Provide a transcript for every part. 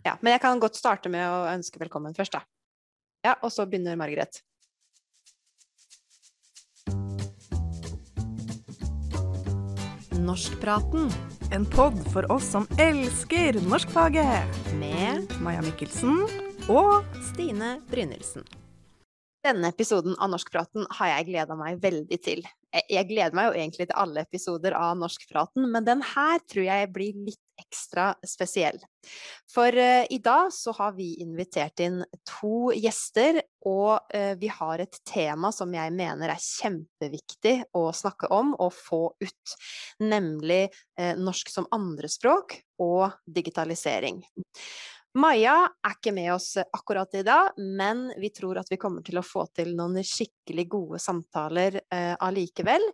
Ja, men jeg kan godt starte med å ønske velkommen først, da. Ja, og så begynner Margaret. Norskpraten. En pod for oss som elsker norskfaget. Med Maja Mikkelsen og Stine Brynildsen. Denne episoden av Norskpraten har jeg gleda meg veldig til. Jeg gleder meg jo egentlig til alle episoder av Norskpraten, men den her tror jeg blir litt ekstra spesiell. For uh, i dag så har vi invitert inn to gjester, og uh, vi har et tema som jeg mener er kjempeviktig å snakke om og få ut. Nemlig uh, norsk som andrespråk og digitalisering. Maja er ikke med oss akkurat i dag, men vi tror at vi kommer til å få til noen skikkelig gode samtaler eh, allikevel.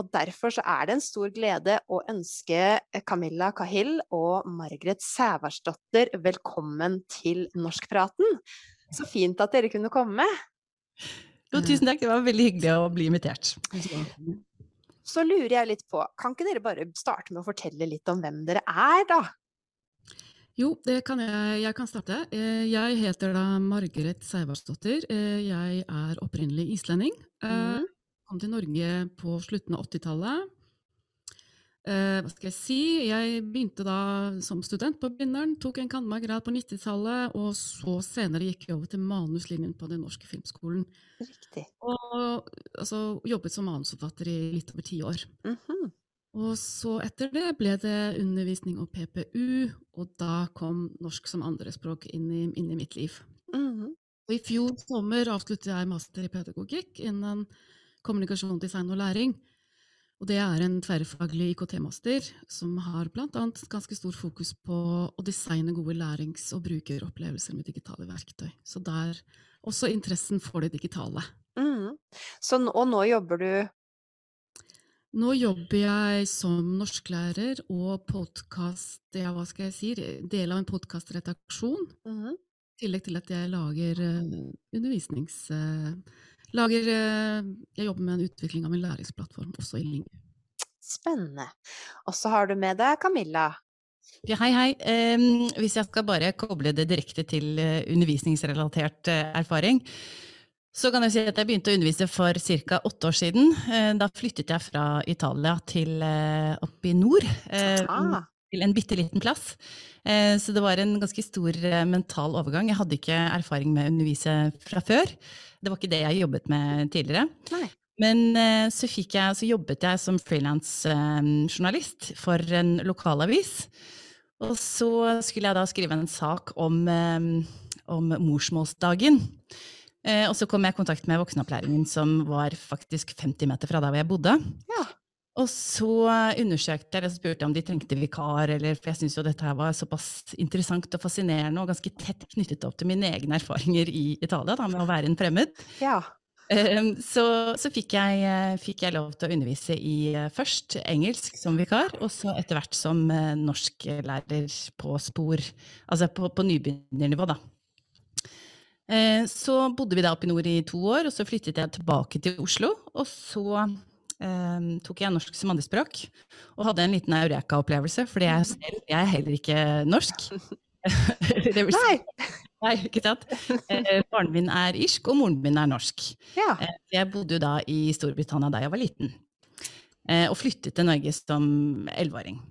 Og derfor så er det en stor glede å ønske Camilla Cahill og Margaret Sævarsdotter velkommen til Norskpraten. Så fint at dere kunne komme. Jo, tusen takk, det var veldig hyggelig å bli invitert. Så lurer jeg litt på, kan ikke dere bare starte med å fortelle litt om hvem dere er, da? Jo, det kan jeg. Jeg kan starte. Eh, jeg heter da Margaret Seivarsdottir. Eh, jeg er opprinnelig islending. Mm. Kom til Norge på slutten av 80-tallet. Hva skal jeg si? Jeg begynte da som student på Blindern, tok en cand.mag.-grad på 90-tallet, og så senere gikk jeg over til manuslinjen på Den norske filmskolen. Riktig. Og altså, jobbet som manusforfatter i litt over ti år. Mm -hmm. Og så etter det ble det undervisning og PPU, og da kom norsk som andrespråk inn i, inn i mitt liv. Mm -hmm. Og I fjor sommer avsluttet jeg master i pedagogikk innen kommunikasjon, design og læring. Og det er en tverrfaglig IKT-master som har bl.a. ganske stor fokus på å designe gode lærings- og brukeropplevelser med digitale verktøy. Så der også interessen for det digitale. Mm. Så, og nå jobber du nå jobber jeg som norsklærer og podkast... Ja, hva skal jeg si? Del av en podkastredaksjon. Mm -hmm. I tillegg til at jeg lager uh, undervisnings... Uh, lager uh, Jeg jobber med en utvikling av min læringsplattform også i Ling. Spennende. Og så har du med deg Camilla. Ja, hei, hei. Um, hvis jeg skal bare koble det direkte til undervisningsrelatert erfaring, så kan jeg si at jeg begynte å undervise for ca. åtte år siden. Eh, da flyttet jeg fra Italia til eh, opp i nord. Ah. Til en bitte liten plass. Så det var en ganske stor mental overgang. Jeg hadde ikke erfaring med å undervise fra før. Det var ikke det jeg jobbet med tidligere. Nei. Men så, jeg, så, jobbet jeg som frilansjournalist for en lokalavis. Og så skulle jeg da skrive en sak om, om morsmålsdagen. Eh, og så kom jeg i kontakt med voksenopplæringen, som var faktisk 50 meter fra der hvor jeg bodde. Ja. Og så undersøkte jeg og spurte om de trengte vikar, eller, for jeg syntes jo dette her var såpass interessant og fascinerende og ganske tett knyttet opp til mine egne erfaringer i Italia, da, med å være en fremmed. Ja. Um, så, så fikk, jeg, fikk, jeg, lov til å undervise i uh, først engelsk som vikar, og så etter hvert som norsklærer på spor, altså på, på nybegynnernivå, da. Eh, så bodde vi da oppe i nord i to år, og så flyttet jeg tilbake til Oslo. Og så Um, tok jeg norsk som andrespråk, og hadde en liten eureka-opplevelse, fordi jeg selv jeg er heller ikke norsk. Nei! Nei, ikke sant? Eh, faren min er irsk, og moren min er norsk. Ja. Jeg bodde jo da i Storbritannia da jeg var liten, og flyttet til Norge som elleveåring.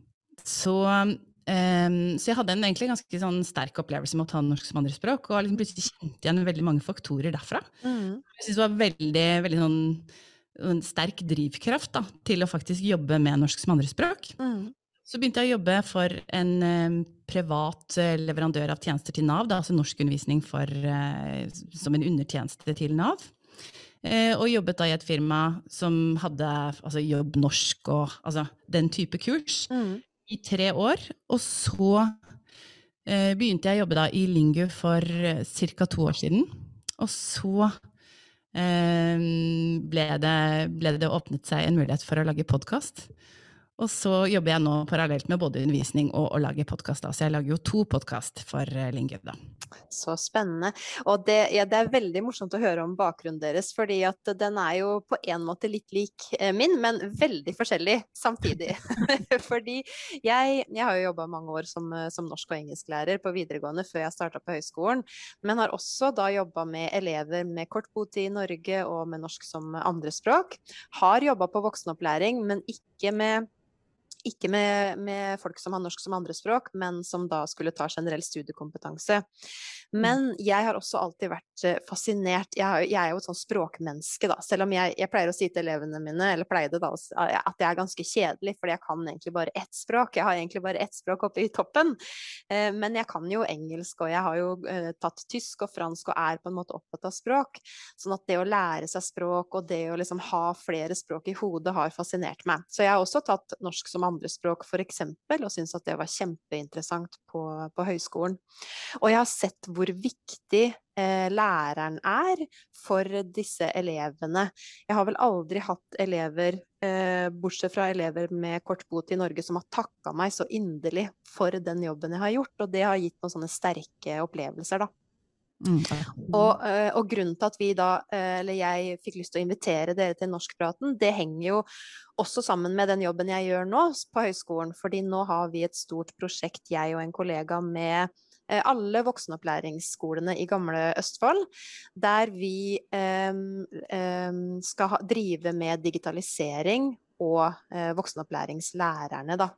Så Um, så jeg hadde en egentlig ganske sånn sterk opplevelse med å ta norsk som andrespråk, og liksom plutselig kjente igjen veldig mange faktorer derfra. Mm. Jeg synes det var veldig, veldig sånn, en sterk drivkraft da, til å faktisk jobbe med norsk som andrespråk. Mm. Så begynte jeg å jobbe for en um, privat uh, leverandør av tjenester til Nav, da, altså norskundervisning uh, som en undertjeneste til Nav. Uh, og jobbet da i et firma som hadde altså, Jobb norsk og altså, den type kurs. Mm i tre år. Og så eh, begynte jeg å jobbe da i Lingu for eh, ca. to år siden. Og så eh, ble, det, ble, det, åpnet seg en mulighet for å lage podkast. Og så jobber jeg nå parallelt med både undervisning og å lage podkast. Så jeg lager jo to podkast for eh, Lingu. da. Så spennende. Og det, ja, det, er veldig morsomt å høre om bakgrunnen deres, fordi at den er jo på en måte litt lik eh, min, men veldig forskjellig samtidig. fordi jeg, jeg, har jo jobba mange år som, eh, som, norsk- og engelsklærer på videregående før jeg starta på høyskolen, men har også da jobba med elever med kort botid i Norge og med norsk som andrespråk. Har jobba på voksenopplæring, men ikke med ikke med, med, folk som har norsk som andrespråk, men som da skulle ta generell studiekompetanse. Mm. Men jeg har også alltid vært eh, fascinert Jeg, jeg er jo et sånn språkmenneske, da. Selv om jeg, jeg, pleier å si til elevene mine, eller pleide da, at jeg er ganske kjedelig, fordi jeg kan egentlig bare ett språk. Jeg har egentlig bare ett språk oppe i toppen. Eh, men jeg kan jo engelsk, og jeg har jo eh, tatt tysk og fransk og er på en måte opptatt av språk. Sånn at det å lære seg språk og det å liksom ha flere språk i hodet har fascinert meg. Så jeg har også tatt norsk som andrespråk, f.eks., og syntes at det var kjempeinteressant på, på, høyskolen. Og jeg har sett hvor viktig eh, læreren er for disse elevene. Jeg har vel aldri hatt elever, eh, bortsett fra elever med kort bot i Norge, som har takka meg så inderlig for den jobben jeg har gjort, og det har gitt noen sånne sterke opplevelser, da. Mm. Og, eh, og, grunnen til at vi da, eh, eller jeg fikk lyst til å invitere dere til Norskpraten, det henger jo også sammen med den jobben jeg gjør nå på høyskolen. fordi nå har vi et stort prosjekt, jeg og en kollega, med eh, alle voksenopplæringsskolene i gamle Østfold, der vi um, um, skal ha, drive med digitalisering og eh, voksenopplæringslærerne. Da.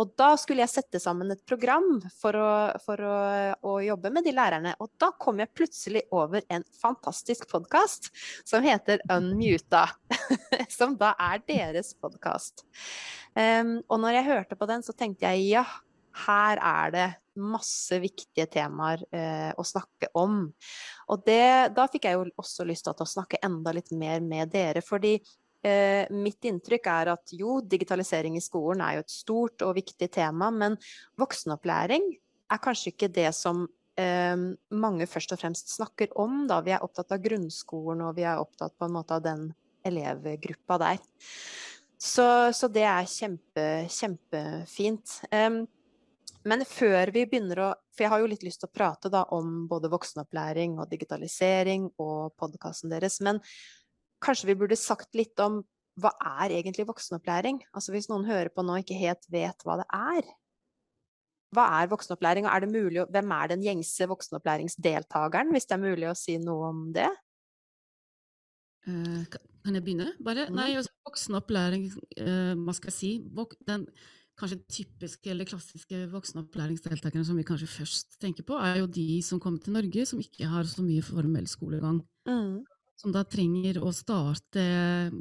Og da skulle jeg sette sammen et program for, å, for å, å, jobbe med de lærerne. Og da kom jeg plutselig over en fantastisk podkast som heter Unmuta. som da er deres podkast. Um, og når jeg hørte på den, så tenkte jeg ja, her er det masse viktige temaer eh, å snakke om. Og det, da fikk jeg jo også lyst til å snakke enda litt mer med dere, fordi Eh, mitt inntrykk er at jo, digitalisering i skolen er jo et stort og viktig tema, men voksenopplæring er kanskje ikke det som eh, mange først og fremst snakker om. Da. Vi er opptatt av grunnskolen, og vi er opptatt på en måte av den elevgruppa der. Så, så det er kjempe, kjempefint. Um, men før vi begynner å For jeg har jo litt lyst til å prate da om både voksenopplæring og digitalisering og podkasten deres. Men kanskje vi burde sagt litt om hva er egentlig voksenopplæring? Altså hvis noen hører på nå og ikke helt vet hva det er. Hva er voksenopplæring, og er det mulig, hvem er den gjengse voksenopplæringsdeltakeren, hvis det er mulig å si noe om det? Uh, kan jeg begynne, bare? Mm. Nei, altså, voksenopplæring, uh, hva skal jeg si Den kanskje typiske eller klassiske voksenopplæringsdeltakerne som vi kanskje først tenker på, er jo de som kommer til Norge som ikke har så mye formell skolegang. Mm som da trenger å starte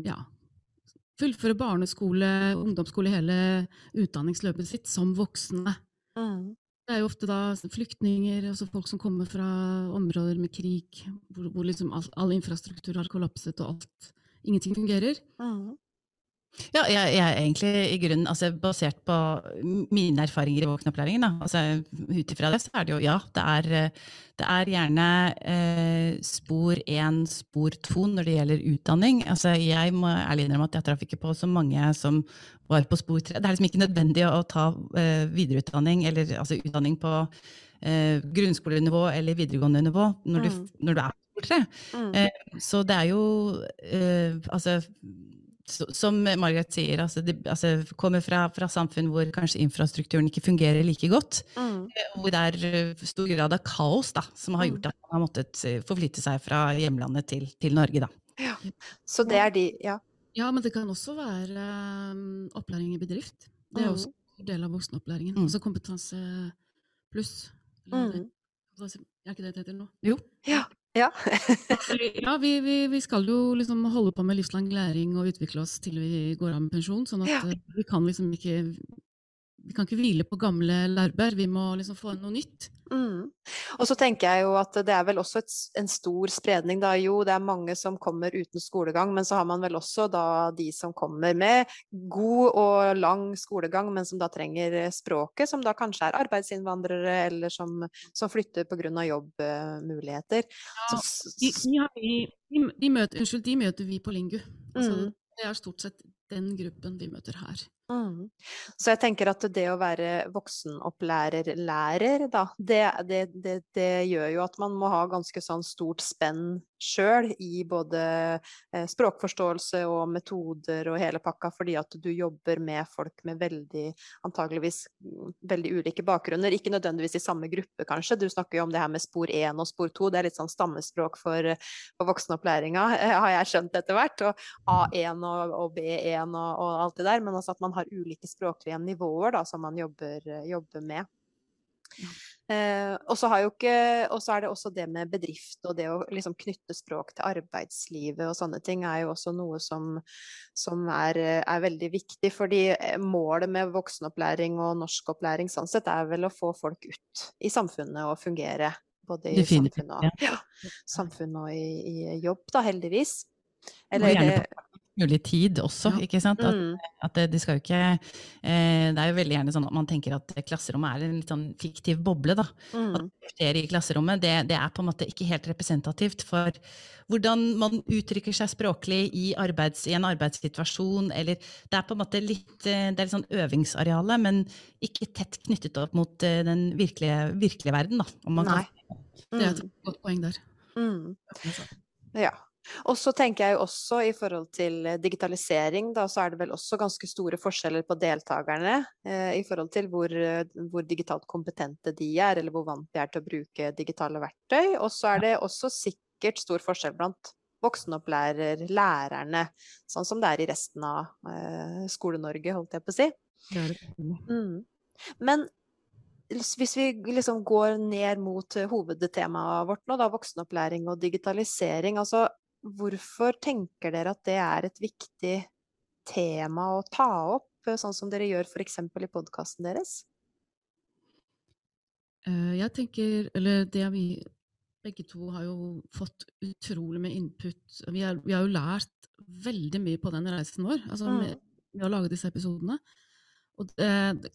ja, fullføre barneskole, ungdomsskole, hele utdanningsløpet sitt som voksne. Mm. Det er jo ofte da flyktninger, altså folk som kommer fra områder med krig, hvor, hvor liksom all, all, infrastruktur har kollapset og alt Ingenting fungerer. Mm. Ja, jeg, jeg, er egentlig i grunnen, altså basert på mine erfaringer i voksenopplæringen, altså ut ifra det, så er det jo ja, det er, det er gjerne eh, spor én, spor to når det gjelder utdanning. Altså jeg må ærlig innrømme at jeg traff ikke på så mange som var på spor tre. Det er liksom ikke nødvendig å, ta eh, videreutdanning, eller altså utdanning på eh, grunnskolenivå eller videregående nivå når, mm. du, når du, er på spor tre. Mm. Eh, så det er jo eh, altså som Margaret sier, altså, de, altså, kommer fra, fra, samfunn hvor kanskje infrastrukturen ikke fungerer like godt. Mm. Eh, hvor det er eh, stor grad av kaos da, som har mm. gjort at man har måttet eh, forflytte seg fra hjemlandet til, til Norge. Da. Ja. Så det er de, ja. Ja, men det kan også være um, opplæring i bedrift. Det er mm. også en del av voksenopplæringen. Mm. Altså kompetanse pluss. Mm. Er ikke det det heter nå? Jo. Ja. Ja. ja vi, vi, vi, skal jo liksom holde på med livslang læring og utvikle oss til vi går av med pensjon. sånn at ja. Eh, vi kan liksom ikke vi kan ikke hvile på gamle laurbær, vi må liksom få noe nytt. Mm. Og så tenker jeg jo at det er vel også et, en stor spredning, da. Jo, det er mange som kommer uten skolegang, men så har man vel også da de som kommer med god og lang skolegang, men som da trenger språket, som da kanskje er arbeidsinnvandrere, eller som, som flytter pga. jobbmuligheter. Ja, de, de, de, møter, unnskyld, de møter vi på Lingu. Altså, mm. Det er stort sett den gruppen vi møter her. Mm. Så jeg tenker at det å være voksenopplærer-lærer, da, det, det, det, det, gjør jo at man må ha ganske sånn stort spenn sjøl i både eh, språkforståelse og metoder og hele pakka, fordi at du jobber med folk med veldig, antageligvis mm, veldig ulike bakgrunner. Ikke nødvendigvis i samme gruppe, kanskje. Du snakker jo om det her med spor 1 og spor 2. Det er litt sånn stammespråk for, for voksenopplæringa, har jeg skjønt etter hvert. Og A1 og, og B1 og, og, alt det der. Men altså at man har ulike språklige nivåer da, som man jobber, jobber med. Ja. Eh, og så er det også det med bedrift og det å liksom knytte språk til arbeidslivet og sånne ting er jo også noe som, som er, er, veldig viktig. Fordi eh, målet med voksenopplæring og norskopplæring sånn sett er vel å få folk ut i samfunnet og fungere. Både i samfunnet og, ja, samfunn og i, i, jobb, da, heldigvis. Eller, mulig tid også, ja. ikke sant. At, mm. at det, de skal jo ikke eh, Det er jo veldig gjerne sånn at man tenker at klasserommet er en litt sånn fiktiv boble, da. Mm. At det skjer i klasserommet, det, det, er på en måte ikke helt representativt for hvordan man uttrykker seg språklig i, arbeids, i en arbeidssituasjon, eller Det er på en måte litt eh, Det er litt sånn øvingsareale, men ikke tett knyttet opp mot eh, den virkelige, virkelige verden, da. Nei. Kan. Det er et mm. godt poeng der. Mm. Ja. Og så tenker jeg jo også i forhold til eh, digitalisering, da, så er det vel også ganske store forskjeller på deltakerne eh, i forhold til hvor, eh, hvor, digitalt kompetente de er, eller hvor vant de er til å bruke digitale verktøy. Og så er det også sikkert stor forskjell blant voksenopplærer, lærerne, sånn som det er i resten av eh, Skole-Norge, holdt jeg på å si. Mm. Men hvis vi liksom går ned mot hovedtemaet vårt nå, da, voksenopplæring og digitalisering. altså Hvorfor tenker dere at det er et viktig tema å ta opp, eh, sånn som dere gjør f.eks. i podkasten deres? Eh, jeg tenker Eller det vi begge to har jo fått utrolig med input. Vi, er, vi har jo lært veldig mye på den reisen vår, altså mm. med, med, å lage disse episodene. Og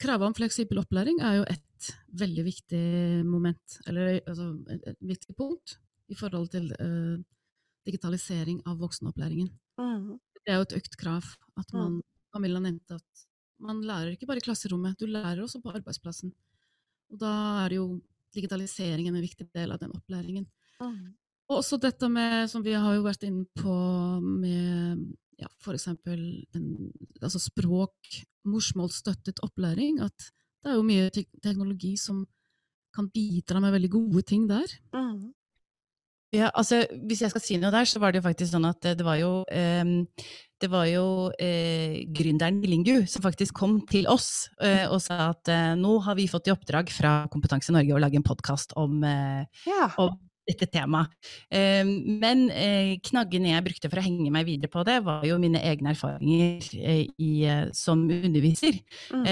Kravet om fleksibel opplæring er jo et veldig viktig moment, eller altså, et, et viktig punkt i forhold til eh, digitalisering av voksenopplæringen. Mm. Det er jo et økt krav. at man, Camilla nevnte at man lærer ikke bare i klasserommet, du lærer også på arbeidsplassen. Og da er jo digitaliseringen en viktig del av den opplæringen. Mm. Og også dette med, som vi har jo vært inne på, med ja, f.eks. Altså språk, morsmålsstøttet opplæring. At det er jo mye te teknologi som kan bidra med veldig gode ting der. Mm. Ja, altså Hvis jeg skal si noe der, så var det jo faktisk sånn at det var jo eh, det var jo eh, gründeren Millingu som faktisk kom til oss eh, og sa at eh, nå har vi fått i oppdrag fra Kompetanse Norge å lage en podkast om, eh, ja. om dette temaet. Ehm, men eh, knaggene jeg brukte for å henge meg videre på det, var jo mine egne erfaringer eh, i, eh, som underviser. Mm.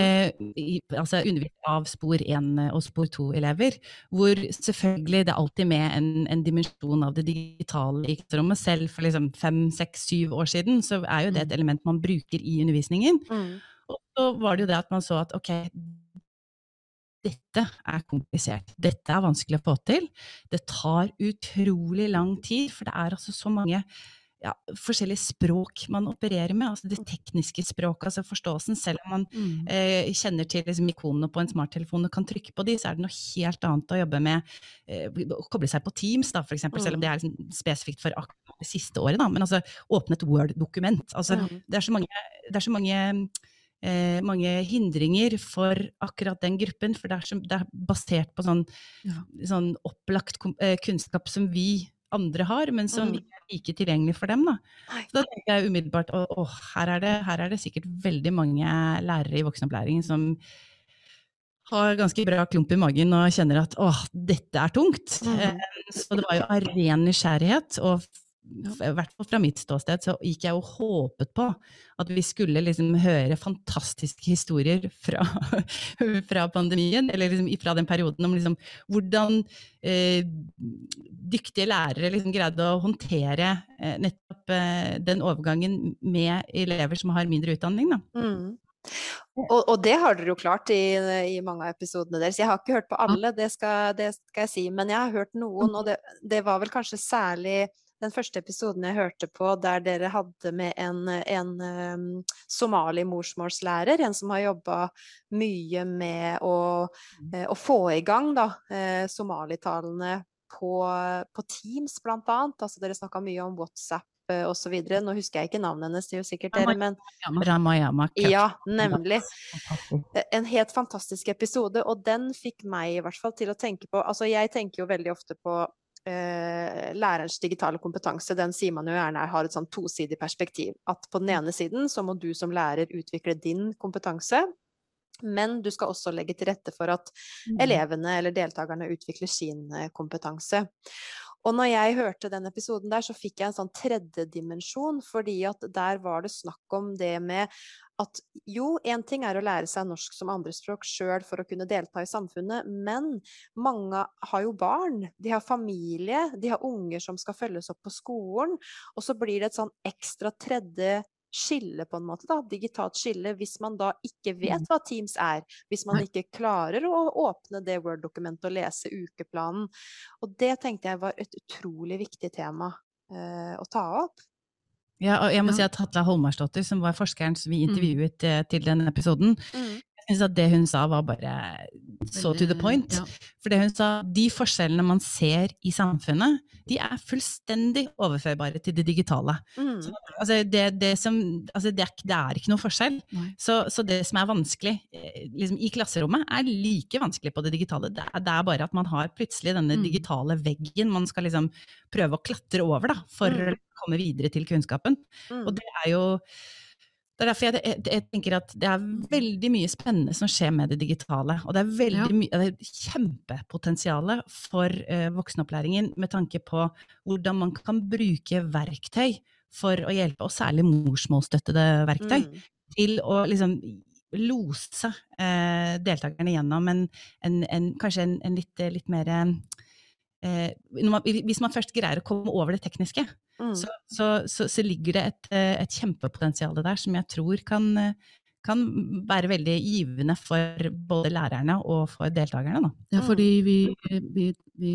Altså underviser av spor 1 og spor 2-elever, hvor selvfølgelig det er alltid med en, en dimensjon av det digitale i klasserommet. Selv for liksom fem, seks, syv år siden så er jo det et mm. element man bruker i undervisningen. Mm. Og så var det jo det at man så at ok, dette er komplisert. Dette er vanskelig å få til. Det tar utrolig lang tid, for det er altså så mange ja, forskjellige språk man opererer med. Altså det tekniske språket, altså forståelsen. Selv om man mm. eh, kjenner til liksom, ikonene på en smarttelefon og kan trykke på de, så er det noe helt annet å jobbe med eh, å koble seg på Teams, da, for eksempel, mm. selv om det er liksom, spesifikt for akkurat det siste året. Da. Men altså åpne et Word-dokument. Altså, mm. det er så mange, det er så mange eh, mange hindringer for akkurat den gruppen, for det er, som, det er basert på sånn, ja. sånn opplagt eh, kunnskap som vi andre har, men som mm. ikke er like tilgjengelig for dem. Da. Så da tenker jeg umiddelbart at her, her, er det sikkert veldig mange lærere i voksenopplæringen som har ganske bra klump i magen og kjenner at åh, dette er tungt. Mm. Eh, så det var jo av ren nysgjerrighet og i hvert fall fra mitt ståsted, så gikk jeg og håpet på at vi skulle liksom høre fantastiske historier fra, fra pandemien, eller liksom fra den perioden, om liksom hvordan eh, dyktige lærere liksom greide å håndtere eh, nettopp eh, den overgangen med elever som har mindre utdanning. Da. Mm. Og, og, det har dere jo klart i, i, mange av episodene deres. Jeg har ikke hørt på alle, det skal, det skal, jeg si, men jeg har hørt noen, og det, det var vel kanskje særlig den første episoden jeg hørte på, der dere hadde med en, en um, somali-morsmålslærer, en som har jobba mye med å, uh, å, få i gang da, uh, somalitalene på, på Teams, blant annet. Altså, dere snakka mye om WhatsApp osv. Nå husker jeg ikke navnet hennes, det er jo sikkert dere, men Ramayama. Ja, nemlig. En helt fantastisk episode, og den fikk meg i hvert fall til å tenke på Altså, jeg tenker jo veldig ofte på eh, lærerens digitale kompetanse, den sier man jo gjerne har et sånn tosidig perspektiv. At på den mm. ene siden så må du som lærer utvikle din kompetanse. Men du skal også legge til rette for at mm. elevene eller deltakerne utvikler sin eh, kompetanse. Og når jeg hørte den episoden der, så fikk jeg en sånn tredje dimensjon, fordi at der var det snakk om det med at jo, én ting er å lære seg norsk som andrespråk sjøl for å kunne delta i samfunnet, men mange har jo barn, de har familie, de har unger som skal følges opp på skolen, og så blir det et sånn ekstra tredje skille, på en måte, da, digitalt skille, hvis man da ikke vet mm. hva Teams er. Hvis man ikke klarer å åpne det Word-dokumentet og lese ukeplanen. Og det tenkte jeg var et utrolig viktig tema eh, å ta opp. Ja, og jeg må si at Hatla Holmarsdottir, som var forskeren som vi mm. intervjuet mm. til den episoden, mm. Jeg synes at det hun sa var bare så to the point. Ja. For det hun sa, de forskjellene man ser i samfunnet, de er fullstendig overførbare til det digitale. Mm. Så, altså, det, det, som, altså det, er, det, er, ikke noe forskjell. Så, så, det som er vanskelig eh, liksom, i klasserommet, er like vanskelig på det digitale. Det er, er bare at man har plutselig denne mm. digitale veggen man skal liksom prøve å klatre over da, for mm. å komme videre til kunnskapen. Mm. Og det er jo det er derfor jeg, jeg, jeg, tenker at det er veldig mye spennende som skjer med det digitale. Og det er veldig ja. mye, det er kjempepotensial for uh, voksenopplæringen med tanke på hvordan man kan bruke verktøy for å hjelpe, og særlig morsmålsstøttede verktøy, mm. til å liksom lose uh, deltakerne gjennom en, en, en kanskje en, en litt, litt, mer uh, man, Hvis man først greier å komme over det tekniske, Mm. Så, så, så, så, ligger det et, eh, et kjempepotensial der som jeg tror kan, eh, kan, være veldig givende for både lærerne og for deltakerne. Da. Ja, fordi mm. vi, vi, vi,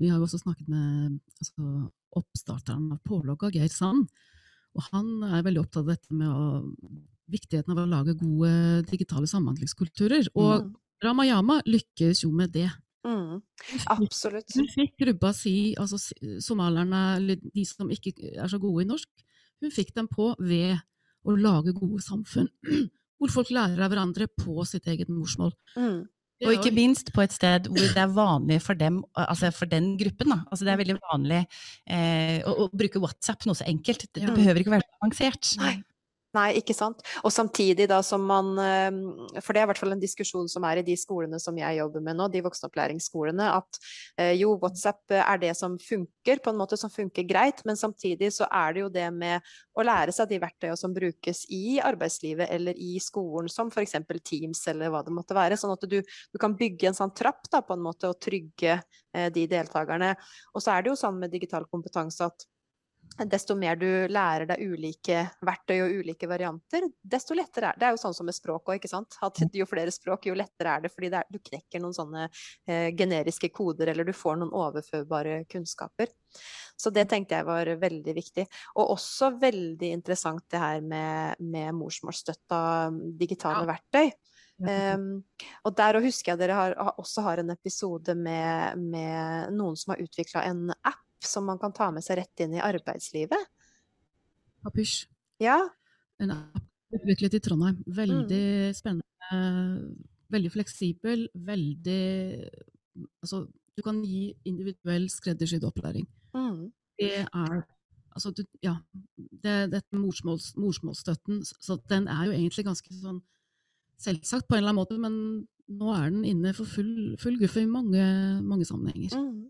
vi har jo også snakket med altså, oppstarteren av Pålogga, Geir Sand. Og han er veldig opptatt av dette med å, viktigheten av å lage gode digitale samhandlingskulturer. Og mm. Ramayama lykkes jo med det. Mm, absolutt. Hun fikk gruppa si, altså somalierne, eller de som ikke er så gode i norsk, hun fikk dem på ved å lage gode samfunn, hvor folk lærer av hverandre på sitt eget morsmål. Mm. Og ikke minst på et sted hvor det er vanlig for dem, altså for den gruppen. Da. Altså det er veldig vanlig eh, å, å, bruke WhatsApp, noe så enkelt. Det, det behøver ikke være avansert. Nei. Nei, ikke sant. Og samtidig da som man ehm, For det er i hvert fall en diskusjon som er i de skolene som jeg jobber med nå, de voksenopplæringsskolene, at eh, jo, WhatsApp er det som funker, på en måte som funker greit, men samtidig så er det jo det med å lære seg de verktøyene som brukes i arbeidslivet eller i skolen, som f.eks. Teams eller hva det måtte være, sånn at du, du, kan bygge en sånn trapp da, på en måte og trygge eh, de deltakerne. Og så er det jo sånn med digital kompetanse at desto mer du lærer deg ulike verktøy og ulike varianter, desto lettere er det. Det er jo sånn som med språk òg, ikke sant. At jo flere språk, jo lettere er det. Fordi det er, du knekker noen sånne eh, generiske koder, eller du får noen overførbare kunnskaper. Så det tenkte jeg var veldig viktig. Og også veldig interessant det her med, med morsmålsstøtta digitale ja. verktøy. Um, og der husker jeg dere har, også har en episode med, med noen som har utvikla en app som man kan ta med seg rett inn i arbeidslivet? Papysj. Ja. En app utviklet i Trondheim. Veldig mm. spennende, veldig fleksibel, veldig Altså, du kan gi individuell skreddersydd opplæring. Mm. Det er Altså, du, ja. Det, dette morsmåls, morsmålsstøtten, så den er jo egentlig ganske sånn selvsagt på en eller annen måte, men nå er den inne for full, full guffe i mange, mange sammenhenger. Mm.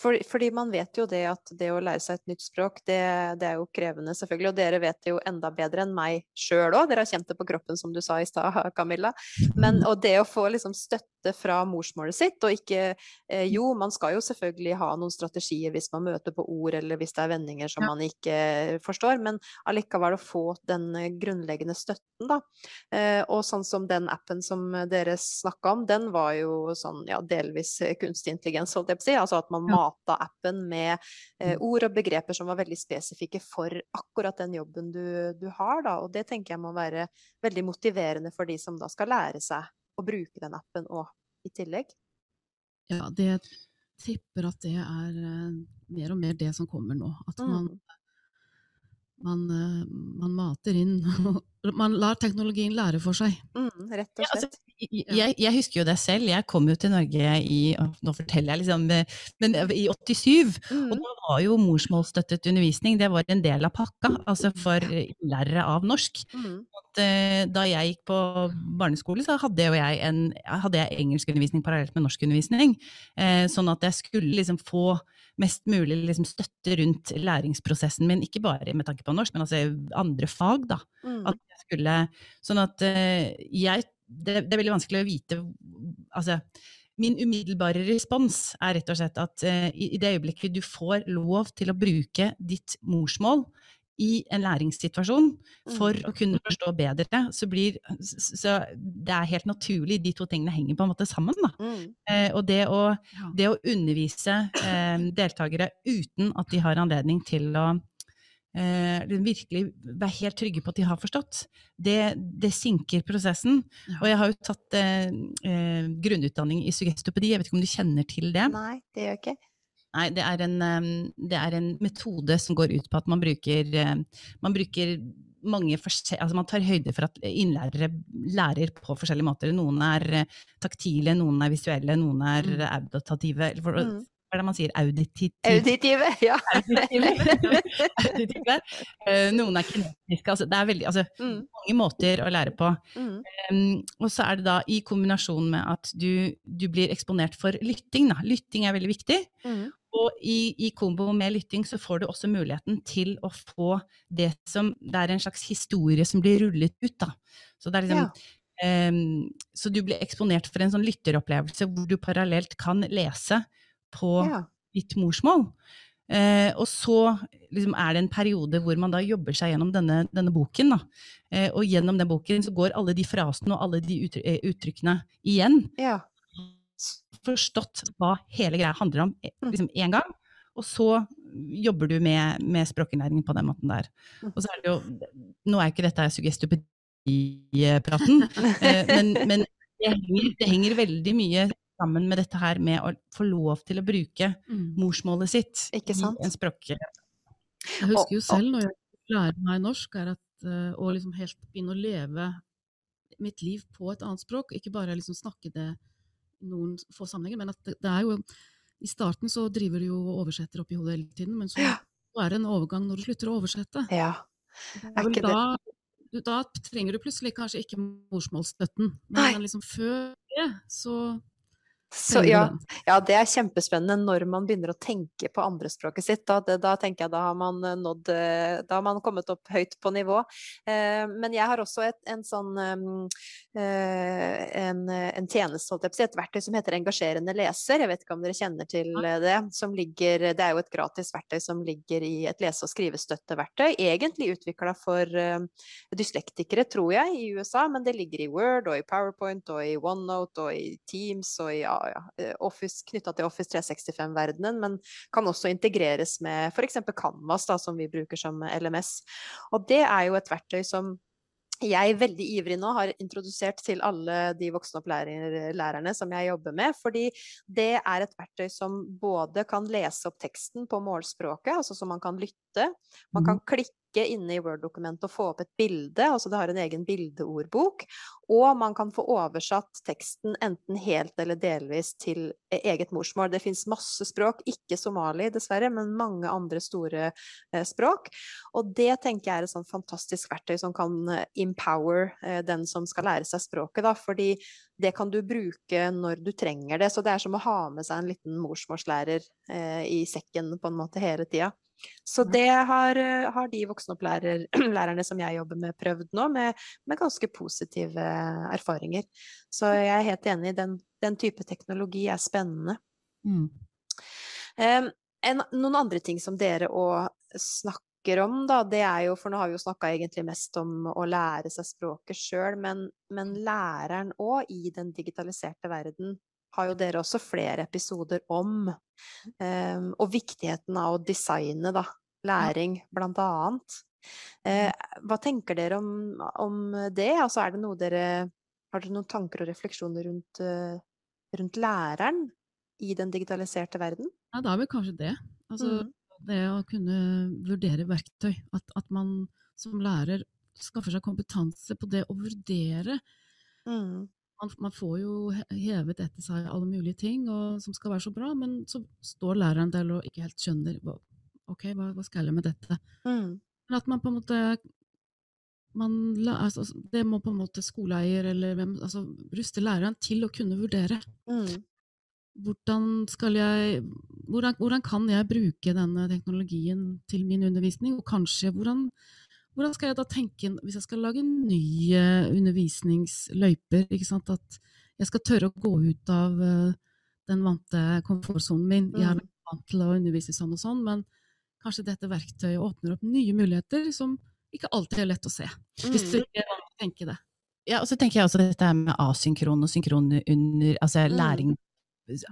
For, fordi man vet jo det at det å lære seg et nytt språk, det, det er jo krevende, selvfølgelig. Og dere vet det jo enda bedre enn meg sjøl òg. Dere har kjent det på kroppen, som du sa i stad, Camilla. Men, og det å få liksom støtte fra morsmålet sitt, og ikke eh, Jo, man skal jo selvfølgelig ha noen strategier hvis man møter på ord, eller hvis det er vendinger som man ikke forstår, men allikevel å få den grunnleggende støtten, da. Eh, og sånn som den appen som dere snakka om, den var jo sånn ja, delvis kunstig intelligens, holdt jeg på å si. Altså at man Mata-appen med eh, mm. ord og begreper som var veldig spesifikke for akkurat den jobben du, du, har. Da. Og det tenker jeg må være veldig motiverende for de som da skal lære seg å bruke den appen òg, i tillegg. Ja, det tipper at det er uh, mer og mer det som kommer nå. At man, mm. man, uh, man mater inn Man lar teknologien lære for seg. Mm, rett og slett. Ja, altså, jeg, jeg, husker jo det selv. Jeg kom jo til Norge i nå forteller jeg liksom, men i 87. Mm. Og da var jo morsmålsstøttet undervisning det var en del av pakka, altså for lærere av norsk. Mm. At, eh, da jeg gikk på barneskole, så hadde jeg, en, hadde jeg engelskundervisning parallelt med norskundervisning. Eh, sånn at jeg skulle liksom få mest mulig liksom støtte rundt læringsprosessen min, ikke bare med tanke på norsk, men altså andre fag, da. Mm. At jeg skulle, sånn at eh, jeg det, det, er veldig vanskelig å vite Altså, min umiddelbare respons er rett og slett at uh, i, det øyeblikket du får lov til å bruke ditt morsmål i en læringssituasjon for mm. å kunne forstå bedre, så blir Så det er helt naturlig, de to tingene henger på en måte sammen, da. Mm. Eh, og det å, det å undervise eh, deltakere uten at de har anledning til å eh, virkelig være helt trygge på at de har forstått. Det, det sinker prosessen. Ja. Og jeg har jo tatt eh, eh, grunnutdanning i sugestopedi, jeg vet ikke om du kjenner til det? Nei, det gjør ikke. Nei, det er, en, det er en metode som går ut på at man bruker, eh, man bruker mange altså Man tar høyde for at innlærere lærer på forskjellige måter. Noen er eh, taktile, noen er visuelle, noen er mm. For, mm hva er det man sier, auditive? Auditive, ja. Auditive. Uh, noen er kinetiske. Altså, det er veldig, altså, mm. mange måter å lære på. Mm. Um, og så er det da i kombinasjon med at du, du blir eksponert for lytting. Da. Lytting er veldig viktig. Mm. Og i, i, kombo med lytting så får du også muligheten til å få det som Det er en slags historie som blir rullet ut, da. Så det er liksom ja. Um, så du blir eksponert for en sånn lytteropplevelse hvor du parallelt kan lese på ja. ditt morsmål. Eh, og så liksom, er det en periode hvor man da jobber seg gjennom denne, denne boken. Eh, og gjennom den boken så går alle de frasene og alle de eh, uttrykkene igjen. Ja. Forstått hva hele greia handler om én mm. liksom, gang. Og så jobber du med, med språkinnlæringen på den måten der. Mm. Og så er det jo Nå er ikke dette sugestupedi-praten, eh, men, men det, henger, det henger veldig mye sammen med dette her med å få lov til å bruke mm. morsmålet sitt i en språk. Jeg husker jo selv når jeg lærer meg norsk, er at, uh, å liksom helt begynne å leve mitt liv på et annet språk, ikke bare liksom snakke det noen få sammenhenger, men at det, det, er jo I starten så driver du jo og oversetter opp i hodet hele tiden, men så, ja. er det en overgang når du slutter å oversette. Ja. Da, da trenger du plutselig kanskje ikke morsmålsstøtten, men, men liksom før det så så ja, ja, det er kjempespennende når man begynner å tenke på andrespråket sitt. Da, det, da tenker jeg da har man eh, nådd eh, Da har man kommet opp høyt på nivå. Eh, men jeg har også et, en sånn eh, en, en, tjeneste, et verktøy som heter Engasjerende leser. Jeg vet ikke om dere kjenner til det. Som ligger, det er jo et gratis verktøy som ligger i et lese- og skrivestøtteverktøy. Egentlig utvikla for eh, dyslektikere, tror jeg, i USA, men det ligger i Word og i PowerPoint og i OneNote og i Teams og i ja, eh, Office knytta til Office 365-verdenen, men kan også integreres med f.eks. Canvas, da, som vi bruker som LMS. Og det er jo et verktøy som jeg veldig ivrig nå har introdusert til alle de voksenopplæringslærerne som jeg jobber med. Fordi det er et verktøy som både kan lese opp teksten på målspråket, altså så man kan lytte. Man kan mm. klikke klikke inne i Word-dokumentet og få opp et bilde, altså det har en egen bildeordbok. Og man kan få oversatt teksten enten helt eller delvis til e, eget morsmål. Det fins masse språk, ikke somali dessverre, men mange andre store eh, språk. Og det tenker jeg er et sånn fantastisk verktøy som kan eh, empower eh, den som skal lære seg språket, da. Fordi det kan du bruke når du trenger det. Så det er som å ha med seg en liten morsmålslærer i sekken på en måte hele tida. Så det har, har de voksenopplærerne som jeg jobber med, prøvd nå, med, med, ganske positive erfaringer. Så jeg er helt enig, den, den type teknologi er spennende. Mm. Um, en, noen andre ting som dere òg snakker om, da, det er jo For nå har vi jo snakka egentlig mest om å lære seg språket sjøl, men, men, læreren òg i den digitaliserte verden har jo dere også flere episoder om. Um, og viktigheten av å designe, da. Læring, blant annet. Uh, hva tenker dere om, om, det? Altså, er det noe dere Har dere noen tanker og refleksjoner rundt, uh, rundt læreren i den digitaliserte verden? Ja, da er vel kanskje det. Altså, mm. det å kunne vurdere verktøy. At, at, man som lærer skaffer seg kompetanse på det å vurdere. Mm man, man, får jo hevet etter seg alle mulige ting og, som skal være så bra, men så står læreren der og ikke helt skjønner ok, hva, hva skal jeg med dette? Mm. Men at man på en måte man, altså, Det må på en måte skoleeier eller hvem altså, ruste læreren til å kunne vurdere. Mm. Hvordan, skal jeg, hvordan, hvordan kan jeg bruke denne teknologien til min undervisning, og kanskje hvordan hvordan skal jeg da tenke hvis jeg skal lage nye undervisningsløyper? At jeg skal tørre å gå ut av uh, den vante komfortsonen min. Jeg er mm. vant til å undervise sånn og sånn, men kanskje dette verktøyet åpner opp nye muligheter som ikke alltid er lett å se. Hvis du mm. ikke tenker det. Ja, og så tenker jeg også dette med asynkron og synkron under altså mm. læring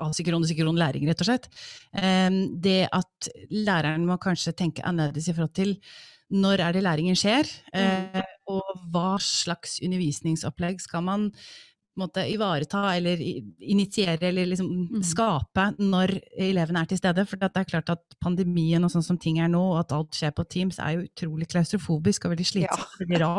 asynkron og synkron læring, rett og slett. Um, det at læreren må kanskje tenke annerledes i forhold til når er det læringen skjer, mm. eh, og hva slags undervisningsopplegg skal man måtte ivareta eller initiere eller liksom mm. skape når elevene er til stede. For det er klart at pandemien og sånn som ting er nå, og at alt skjer på Teams, er jo utrolig klaustrofobisk og veldig slitsomt. Ja.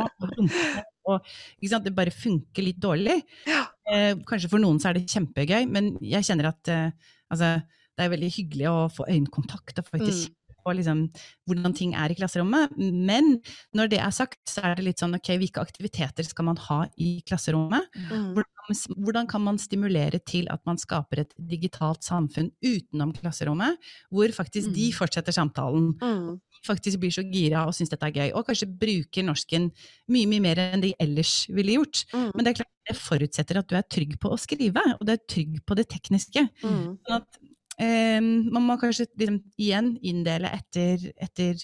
og, og det bare funker litt dårlig. Ja. Eh, kanskje for noen så er det kjempegøy, men jeg kjenner at eh, altså, det er veldig hyggelig å få øyekontakt og faktisk mm på liksom, hvordan ting er i klasserommet. Men når det er sagt, så er det litt sånn ok, hvilke aktiviteter skal man ha i klasserommet? Mm. Hvordan, hvordan, kan man stimulere til at man skaper et digitalt samfunn utenom klasserommet, hvor faktisk mm. de fortsetter samtalen? Mm. Faktisk blir så gira og syns dette er gøy, og kanskje bruker norsken mye mye mer enn de ellers ville gjort. Mm. Men det er klart, det forutsetter at du er trygg på å skrive, og du er trygg på det tekniske. Mm. Sånn at man må kanskje liksom, igjen inndele etter, etter,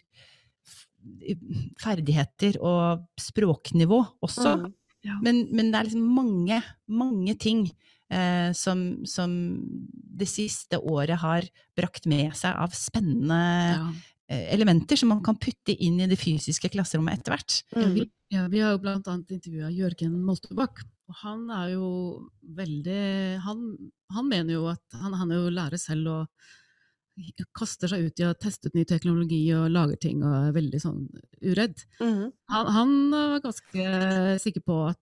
ferdigheter og språknivå også. Mm, ja. men, men, det er liksom mange, mange ting eh, som, som, det siste året har brakt med seg av spennende ja. eh, elementer som man kan putte inn i det fysiske klasserommet etter hvert. Mm. Ja, vi, vi, har jo blant annet intervjua Jørgen Moltebakk, og han er jo veldig Han, han mener jo at han, han, er jo lærer selv og kaster seg ut i å teste ut ny teknologi og lager ting og er veldig sånn uredd. Mm. Han, han, var ganske sikker på at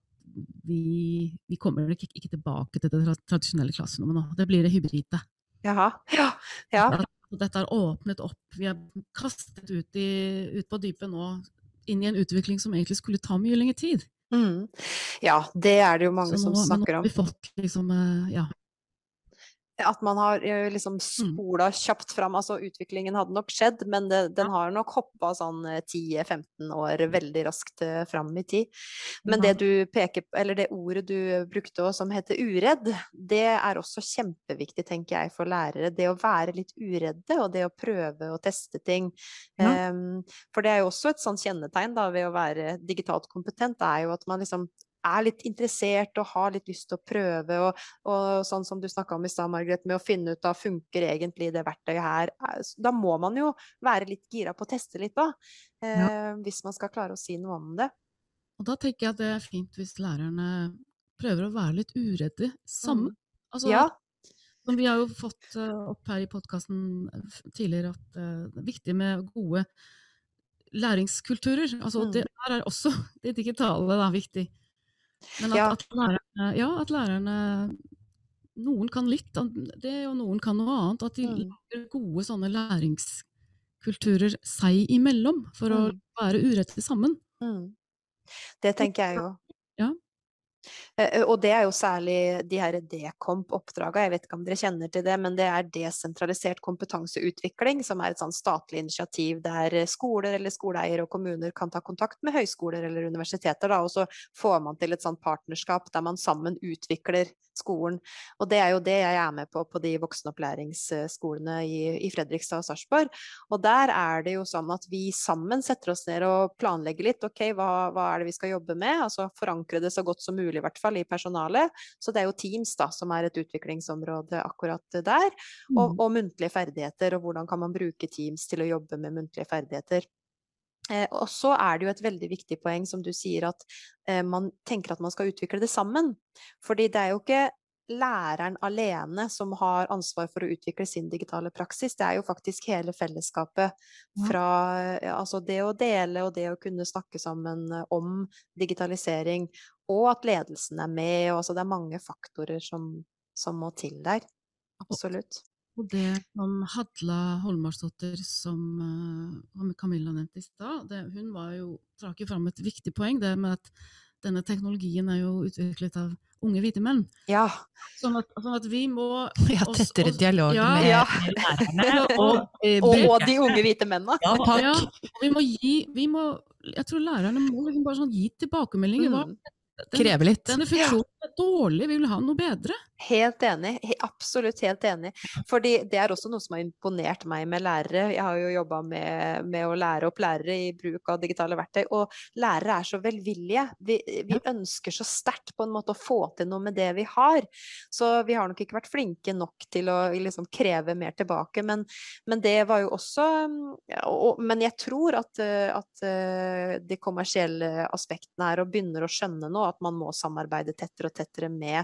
vi, vi kommer ikke, ikke, tilbake til det tradisjonelle klasserommet nå. Det blir det hybride. Jaha. Ja. ja. Dette har åpnet opp. Vi er kastet ut, i, ut på dypet nå, inn i en utvikling som egentlig skulle ta mye lengre tid. Mm. Ja, det er det jo mange som snakker om. Nå har vi fått liksom, eh, ja, at man har eh, liksom mm. spola kjapt fram. Altså utviklingen hadde nok skjedd, men det, den har nok hoppa sånn 10-15 eh, år veldig raskt eh, fram i tid. Men det du peker på, eller det ordet du brukte som heter uredd, det er også kjempeviktig, tenker jeg, for lærere. Det å være litt uredde, og det å prøve å teste ting. Ja. Um, for det er jo også et sånn kjennetegn da, ved å være digitalt kompetent, det er jo at man liksom er litt interessert og har litt lyst til å prøve, og, og sånn som du snakka om i stad, Margaret, med å finne ut av funker egentlig det verktøyet her, da må man jo være litt gira på å teste litt da, eh, ja. hvis man skal klare å si noe om det. Og da tenker jeg at det er fint hvis lærerne prøver å være litt uredde sammen. Mm. Altså, ja. Vi har jo fått uh, opp her i podkasten eh, tidligere at det er viktig med gode læringskulturer. Altså, mm. det her er også det digitale da, viktig. Men at, ja. At, lærerne, ja, at lærerne Noen kan litt av det, og noen kan noe annet. At de mm. lager gode sånne læringskulturer seg imellom, for mm. å være urettet sammen. Mm. Det tenker jeg jo. Ja. Eh, eh, og det er jo særlig de her Dekomp-oppdraga, jeg vet ikke om dere kjenner til det, men det er desentralisert kompetanseutvikling, som er et sånn statlig initiativ der skoler eller skoleeiere og kommuner kan ta kontakt med høyskoler eller universiteter, da, og så får man til et sånt partnerskap der man sammen utvikler skolen. Og det er jo det jeg er med på på de voksenopplæringsskolene i, i Fredrikstad og Sarpsborg. Og der er det jo sånn at vi sammen setter oss ned og planlegger litt. Ok, hva, hva er det vi skal jobbe med? Altså forankre det så godt som mulig, i hvert fall fall i personalet. Så det er jo Teams da, som er et utviklingsområde akkurat der. Og, mm. og muntlige ferdigheter, og hvordan kan man bruke Teams til å jobbe med muntlige ferdigheter. Eh, og så er det jo et veldig viktig poeng som du sier, at eh, man tenker at man skal utvikle det sammen. Fordi det er jo ikke læreren alene som har ansvar for å utvikle sin digitale praksis. Det er jo faktisk hele fellesskapet fra altså det å dele og det å kunne snakke sammen eh, om digitalisering, og at ledelsen er med. Og altså det er mange faktorer som, som må til der. Absolutt. Og det som Hadla Holmarsdottir, som uh, Camilla nevnte i stad, hun var jo, trakk jo fram et viktig poeng, det med at denne teknologien er jo utviklet av unge hvite menn. Ja. Sånn at, sånn at vi må Ja, tettere oss, dialog ja, med, ja. lærerne. Og, og, og, de unge hvite mennene. Ja, takk. Ja, vi må gi vi må, Jeg tror lærerne må liksom bare sånn gi tilbakemeldinger. Mm. Kreve litt. Denne funksjonen er dårlig, vi vil ha noe bedre. Helt enig. Absolutt helt enig. Fordi det er også noe som har imponert meg med lærere. Jeg har jo jobba med, med, å lære opp lærere i bruk av digitale verktøy. Og lærere er så velvillige. Vi, vi ønsker så sterkt på en måte å få til noe med det vi har. Så vi har nok ikke vært flinke nok til å liksom kreve mer tilbake. Men, men, det var jo også og, Men jeg tror at, at de kommersielle aspektene her og begynner å skjønne nå at man må samarbeide tettere og tettere med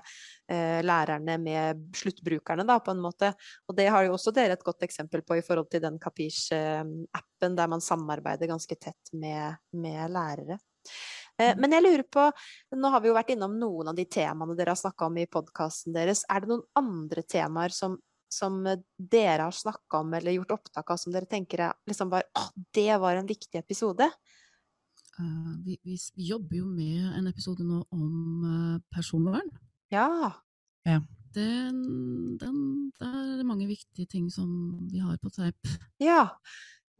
eh, lærerne med sluttbrukerne, da, på en måte. Og det har jo også dere et godt eksempel på i forhold til den Kapish-appen, der man samarbeider ganske tett med, med lærere. Eh, mm. Men jeg lurer på, nå har vi jo vært innom noen av de temaene dere har snakka om i podkasten deres. Er det noen andre temaer som, som dere har snakka om eller gjort opptak av, som dere tenker er liksom Å, det var en viktig episode? Uh, vi, vi, jobber jo med en episode nå om uh, personvern. Ja. ja. Den, den, det er mange viktige ting som vi har på teip. Ja.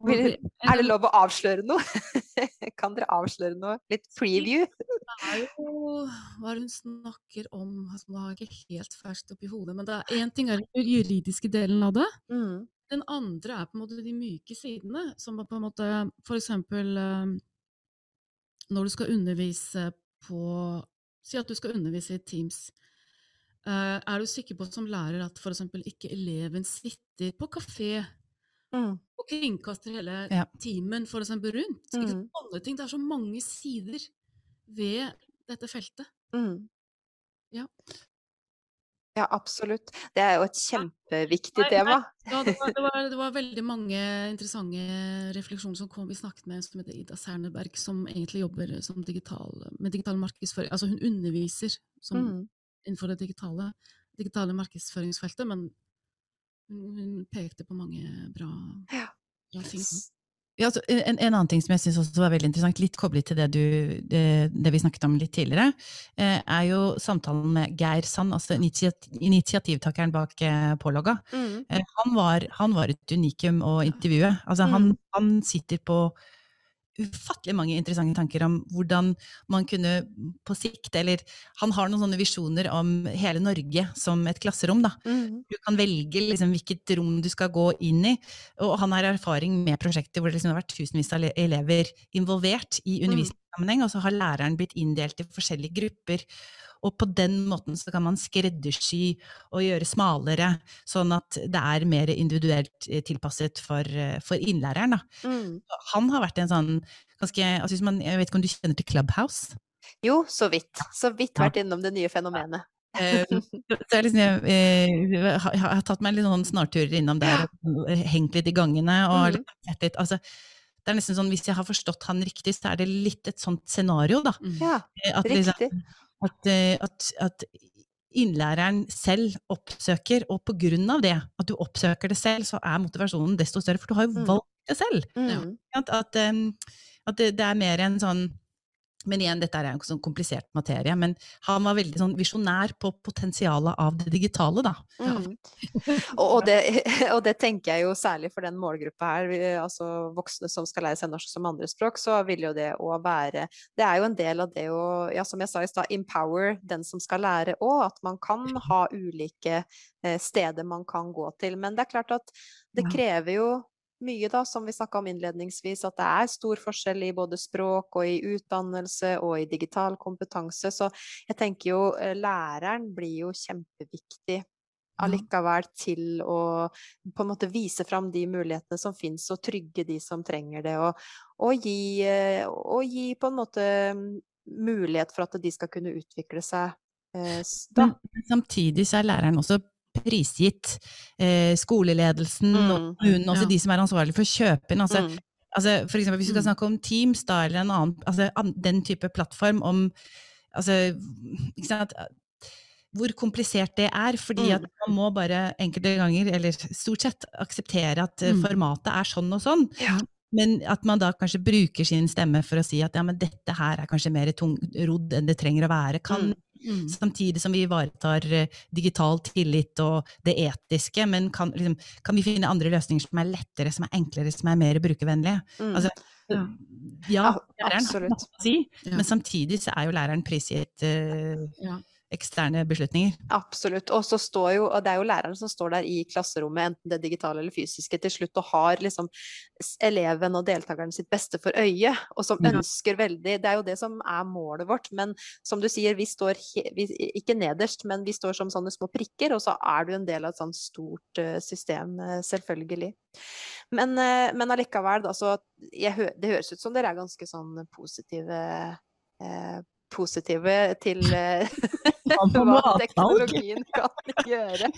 Vil, er det lov å avsløre noe? kan dere avsløre noe? Litt preview? det er jo hva hun snakker om altså, Nå har jeg ikke helt ferskt oppi hodet, men én ting er den juridiske delen av det. Mm. Den andre er på en måte de myke sidene, som på en måte eh, når du skal undervise på Si at du skal undervise i Teams. Uh, er du sikker på som lærer at f.eks. ikke eleven sitter på kafé mm. og kringkaster hele ja. timen for eksempel, rundt? Mm. ting. Det er så mange sider ved dette feltet. Mm. Ja. Ja, absolutt. Det er jo et kjempeviktig tema. Ja, det var, det, var, det var, veldig mange interessante refleksjoner som kom. Vi snakket med en som heter Ida Serneberg, som egentlig jobber digital, med digital markedsføring. Altså hun underviser som, mm. innenfor det digitale, digitale, markedsføringsfeltet, men hun, hun, pekte på mange bra, bra ting. Ja, altså, en, en, annen ting som jeg syns var veldig interessant, litt koblet til det, du, det, det vi snakket om litt tidligere, eh, er jo samtalen med Geir Sand, altså initiativtakeren bak eh, Pålogga. Mm. Eh, han, var, han, var, et unikum å intervjue. Altså, mm. han, han sitter på ufattelig mange interessante tanker om hvordan man kunne på sikt Eller han har noen sånne visjoner om hele Norge som et klasserom. Da. Mm. Du kan velge liksom, hvilket rom du skal gå inn i. Og han har erfaring med prosjekter hvor det liksom har vært tusenvis av elever involvert i mm. Undervisningssammenheng, og så har læreren blitt inndelt i forskjellige grupper. Og på den måten så kan man skreddersy og gjøre smalere, sånn at det er mer individuelt eh, tilpasset for, eh, for innlæreren. Mm. Han har vært en sånn ganske altså man, Jeg vet ikke om du kjenner til Clubhouse? Jo, så vidt. Så vidt vært innom det nye fenomenet. jeg, liksom, jeg, jeg, har tatt meg litt sånn snarturer innom der, hengt litt i gangene og mm. sett litt altså, det er nesten sånn, Hvis jeg har forstått han riktig, så er det litt et sånt scenario, da. Ja, at, liksom, riktig. At, eh, at, at, innlæreren selv oppsøker, og på grunn av det, at du oppsøker det selv, så er motivasjonen desto større, for du har jo mm. valgt det selv. Mm. At, at, at det, det, er mer en sånn men igjen, dette er en sånn komplisert materie. Men han var veldig sånn visjonær på potensialet av det digitale, da. Mm. og, det, og, det, tenker jeg jo særlig for den målgruppa her, altså voksne som skal lære seg norsk som andrespråk, så vil jo det å være Det er jo en del av det å, ja, som jeg sa i stad, empower den som skal lære òg. At man kan ha ulike eh, steder man kan gå til. Men det er klart at det krever jo mye, da, som vi snakka om innledningsvis, at det er stor forskjell i både språk og i utdannelse og i digital kompetanse. Så jeg tenker jo eh, læreren blir jo kjempeviktig allikevel til å på en måte vise fram de mulighetene som fins, og trygge de som trenger det. Og, og, gi, eh, og, gi, på en måte mm, mulighet for at de skal kunne utvikle seg. Eh, Men samtidig så er læreren også prisgitt eh, skoleledelsen mm. og kommunen, også ja. de som er ansvarlige for kjøpen. Altså, mm. altså for eksempel, hvis vi skal mm. snakke om Teams da, eller en annen, altså, den type plattform om altså, ikke sant, hvor komplisert det er. Fordi at mm. man må bare enkelte ganger, eller stort sett, akseptere at mm. formatet er sånn og sånn. Ja. Men at man da kanskje bruker sin stemme for å si at ja, men dette her er kanskje mer tungrodd enn det trenger å være. Kan, mm. mm. Samtidig som vi ivaretar eh, digital tillit og det etiske, men kan, liksom, kan, vi finne andre løsninger som er lettere, som er enklere, som er mer brukervennlige? Mm. Altså, ja, ja læreren har noe å si, men samtidig så er jo læreren prisgitt uh, ja eksterne beslutninger. Absolutt. Og så står jo, og det er jo læreren som står der i klasserommet, enten det digitale eller fysiske, til slutt, og har liksom eleven og deltakeren sitt beste for øye, og som ønsker veldig Det er jo det som er målet vårt. Men som du sier, vi står vi, ikke nederst, men vi står som sånne små prikker, og så er du en del av et sånt stort uh, system, uh, selvfølgelig. Men, uh, men allikevel, altså, jeg, det høres ut som dere er ganske sånn positive positive til hva teknologien kan gjøre.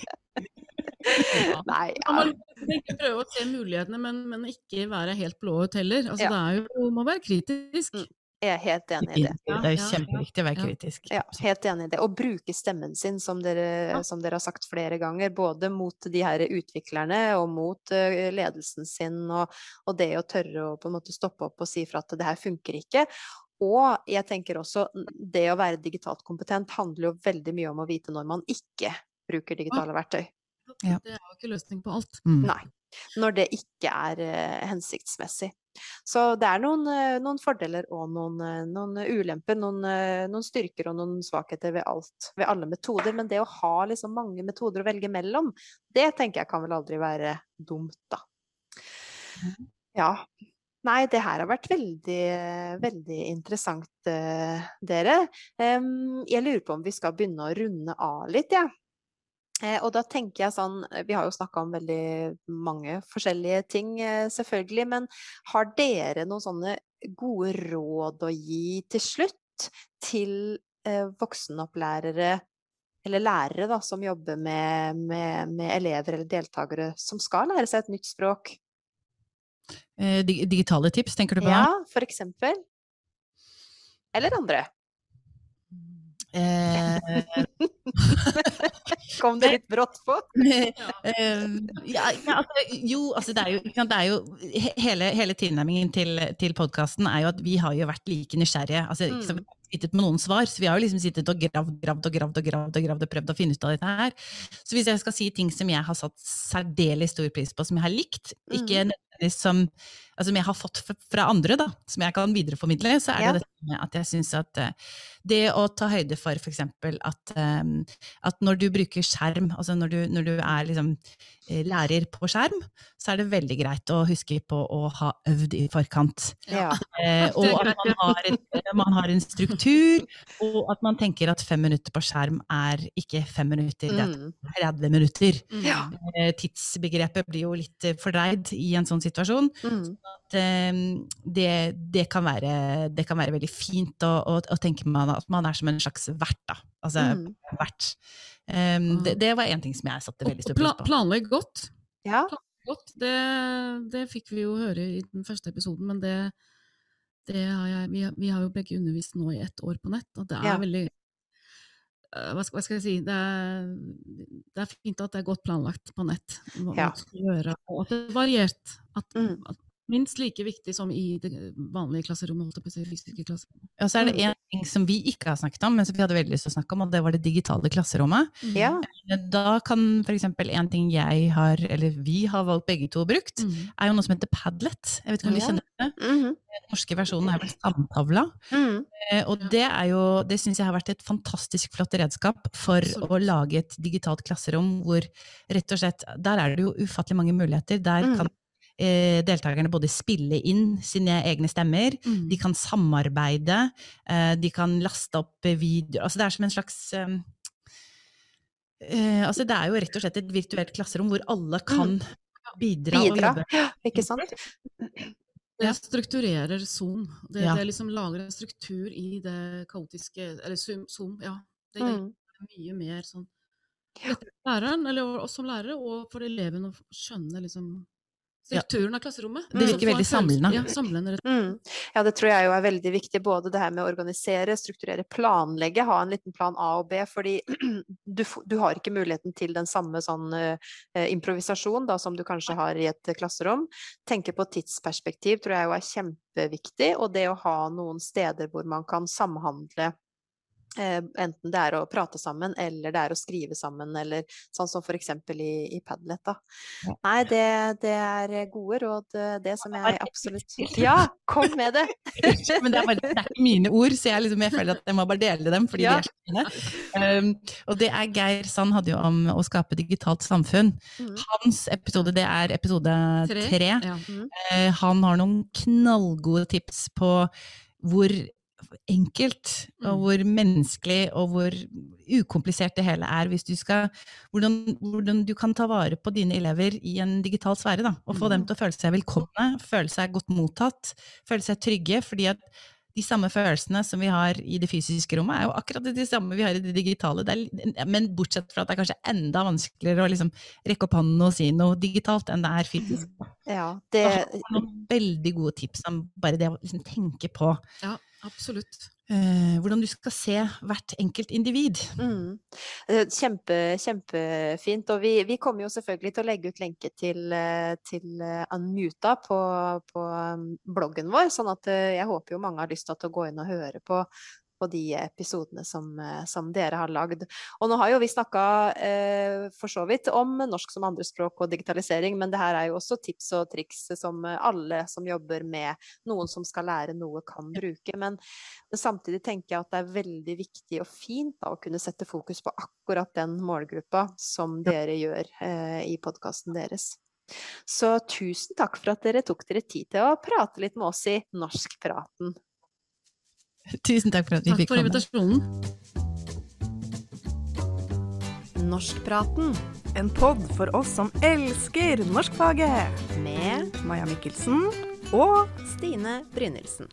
Nei, ja. Man må ikke prøve å se mulighetene, men, men ikke være helt blåøyd heller. Altså, ja. Det er jo, må være kritisk. Mm. Jeg er helt enig i det. Det er kjempeviktig å være kritisk. Ja, helt enig i det. Og bruke stemmen sin, som dere, som dere, har sagt flere ganger. Både mot de her utviklerne og mot uh, ledelsen sin. Og, og, det å tørre å på en måte stoppe opp og si fra at det her funker ikke. Og jeg tenker også det å være digitalt kompetent handler jo veldig mye om å vite når man ikke bruker digitale verktøy. Ja. Det er jo ikke løsning på alt. Mm. Nei. Når det ikke er uh, hensiktsmessig. Så det er noen, uh, noen fordeler og noen, uh, noen ulemper, noen, noen, styrker og noen svakheter ved alt, ved alle metoder. Men det å ha liksom mange metoder å velge mellom, det tenker jeg kan vel aldri være dumt, da. Ja. Nei, det her har vært veldig, veldig interessant, uh, dere. Um, jeg lurer på om vi skal begynne å runde av litt, jeg. Ja. Uh, og da tenker jeg sånn Vi har jo snakka om veldig mange forskjellige ting, uh, selvfølgelig. Men har dere noen sånne gode råd å gi til slutt til voksenopplærere eller lærere da, som jobber med, med, med elever eller deltakere som skal lære seg et nytt språk? Eh, digitale tips, tenker du på? Ja, for eksempel. Eller andre. Eh... Kom det litt brått på? Eh, ja, altså, jo, altså det er jo, det er jo Hele, hele tilnærmingen til, til podkasten er jo at vi har jo vært like nysgjerrige. Altså, mm sittet med noen svar. Så vi har jo liksom sittet og gravd, gravd og gravd og gravd og gravd og prøvd å finne ut av dette her. Så hvis jeg skal si ting som jeg har satt særdeles stor pris på, som jeg har likt, ikke mm. Som altså som jeg har fått fra andre, da, som jeg kan videreformidle, så er det ja. dette med at jeg syns at uh, det å ta høyde for f.eks. At, um, at når du bruker skjerm, altså når du, når du er liksom eh, lærer på skjerm, så er det veldig greit å huske på å ha øvd i forkant. Ja. Uh, og at man har, en, man har, en, struktur, og at man tenker at fem minutter på skjerm er ikke fem minutter, det er 30 mm. minutter. Ja. Uh, tidsbegrepet blir jo litt fordreid i en sånn situasjon. Mm at um, det, det, kan være, det, kan være, veldig fint å, å, å, tenke man at man er som en slags vert. Da. Altså mm. vert. Um, det, det, var én ting som jeg satte veldig stor pris på. Planlegg godt. Ja. godt. Det, det, fikk vi jo høre i den første episoden, men det, har jeg, vi, vi, har jo begge undervist nå i ett år på nett, og det er ja. veldig hva skal, hva skal, jeg si det er, det er, fint at det er godt planlagt på nett. Hva ja. gjøre, og at det er variert. At, mm. at minst like viktig som i det vanlige klasserommet. holdt på å fysiske klasserommet. Ja, så er det én mm. ting som vi ikke har snakket om, men som vi hadde veldig lyst til å snakke om, og det var det digitale klasserommet. Mm. Ja. Eh, da kan f.eks. en ting jeg har, eller vi har valgt begge to brukt, mm. er jo noe som heter Padlet. Jeg vet ikke om ja. du kjenner det? Mm -hmm. Den norske versjonen er vel Sandtavla. Mm. Eh, og det er jo, det syns jeg har vært et fantastisk flott redskap for Absolutt. å lage et digitalt klasserom hvor rett og slett Der er det jo ufattelig mange muligheter. Der mm. kan eh, deltakerne både spille inn sine egne stemmer, mm. de kan samarbeide, eh, de kan laste opp videoer Altså det er som en slags eh, eh, altså Det er jo rett og slett et virtuelt klasserom hvor alle kan mm. bidra. bidra. Ja, ikke sant? Det strukturerer Zoom. Det, ja. det liksom lager en struktur i det kaotiske Eller Zoom, ja. Det, det mm. er mye mer sånn læreren, eller oss som lærere, og for eleven å skjønne liksom strukturen av klasserommet. Det virker veldig samlende. Ja, samlende. Mm. ja, det tror jeg jo er veldig viktig. Både det her med å organisere, strukturere, planlegge, ha en liten plan A og B. Fordi du, du har ikke muligheten til den samme sånn uh, improvisasjon da, som du kanskje har i et klasserom. Tenke på tidsperspektiv tror jeg jo er kjempeviktig. Og det å ha noen steder hvor man kan samhandle Eh, enten det er å prate sammen, eller det er å skrive sammen, eller sånn som f.eks. i, i Padlet. Da. Nei, det, det, er gode råd, eh, det som jeg absolutt Ja, kom med det! Men det er, bare, det er, ikke mine ord, så jeg, liksom, jeg, føler at jeg må bare dele dem, fordi ja. de er mine. Um, og det er Geir Sand hadde jo om å skape digitalt samfunn. Mm. Hans episode, det er episode tre. tre. Ja. Mm. Uh, han har noen knallgode tips på hvor enkelt, og mm. hvor menneskelig og hvor ukomplisert det hele er. hvis du skal, hvordan, hvordan, du kan ta vare på dine elever i en digital sfære. Da, og få dem mm. til å føle seg velkomne, føle seg godt mottatt, føle seg trygge. fordi at de samme følelsene som vi har i det fysiske rommet, er jo akkurat de samme vi har i det digitale. Det er, men bortsett fra at det er kanskje enda vanskeligere å liksom rekke opp hånden og si noe digitalt enn det er fysisk. Ja, det... Noen veldig gode tips om bare det å liksom tenke på. Ja. Absolutt. Eh, hvordan du skal se hvert enkelt individ. Mm. Eh, kjempe, kjempefint. Og vi, vi, kommer jo selvfølgelig til å legge ut lenke til, eh, til Unmuta på, på, um, bloggen vår, sånn at jeg håper jo mange har lyst til å gå inn og høre på, på de episodene som, eh, som, dere har lagd. Og nå har jo vi snakka eh, for så vidt om norsk som andrespråk og digitalisering, men det her er jo også tips og triks som alle som jobber med noen som skal lære noe, kan bruke. Men, men samtidig tenker jeg at det er veldig viktig og fint da, å kunne sette fokus på akkurat den målgruppa som dere gjør eh, i podkasten deres. Så tusen takk for at dere tok dere tid til å prate litt med oss i Norskpraten. Tusen takk for at vi takk fikk komme. Takk for invitasjonen. Norskpraten, en pod for oss som elsker norskfaget. Med Maja Mikkelsen og Stine Brynildsen.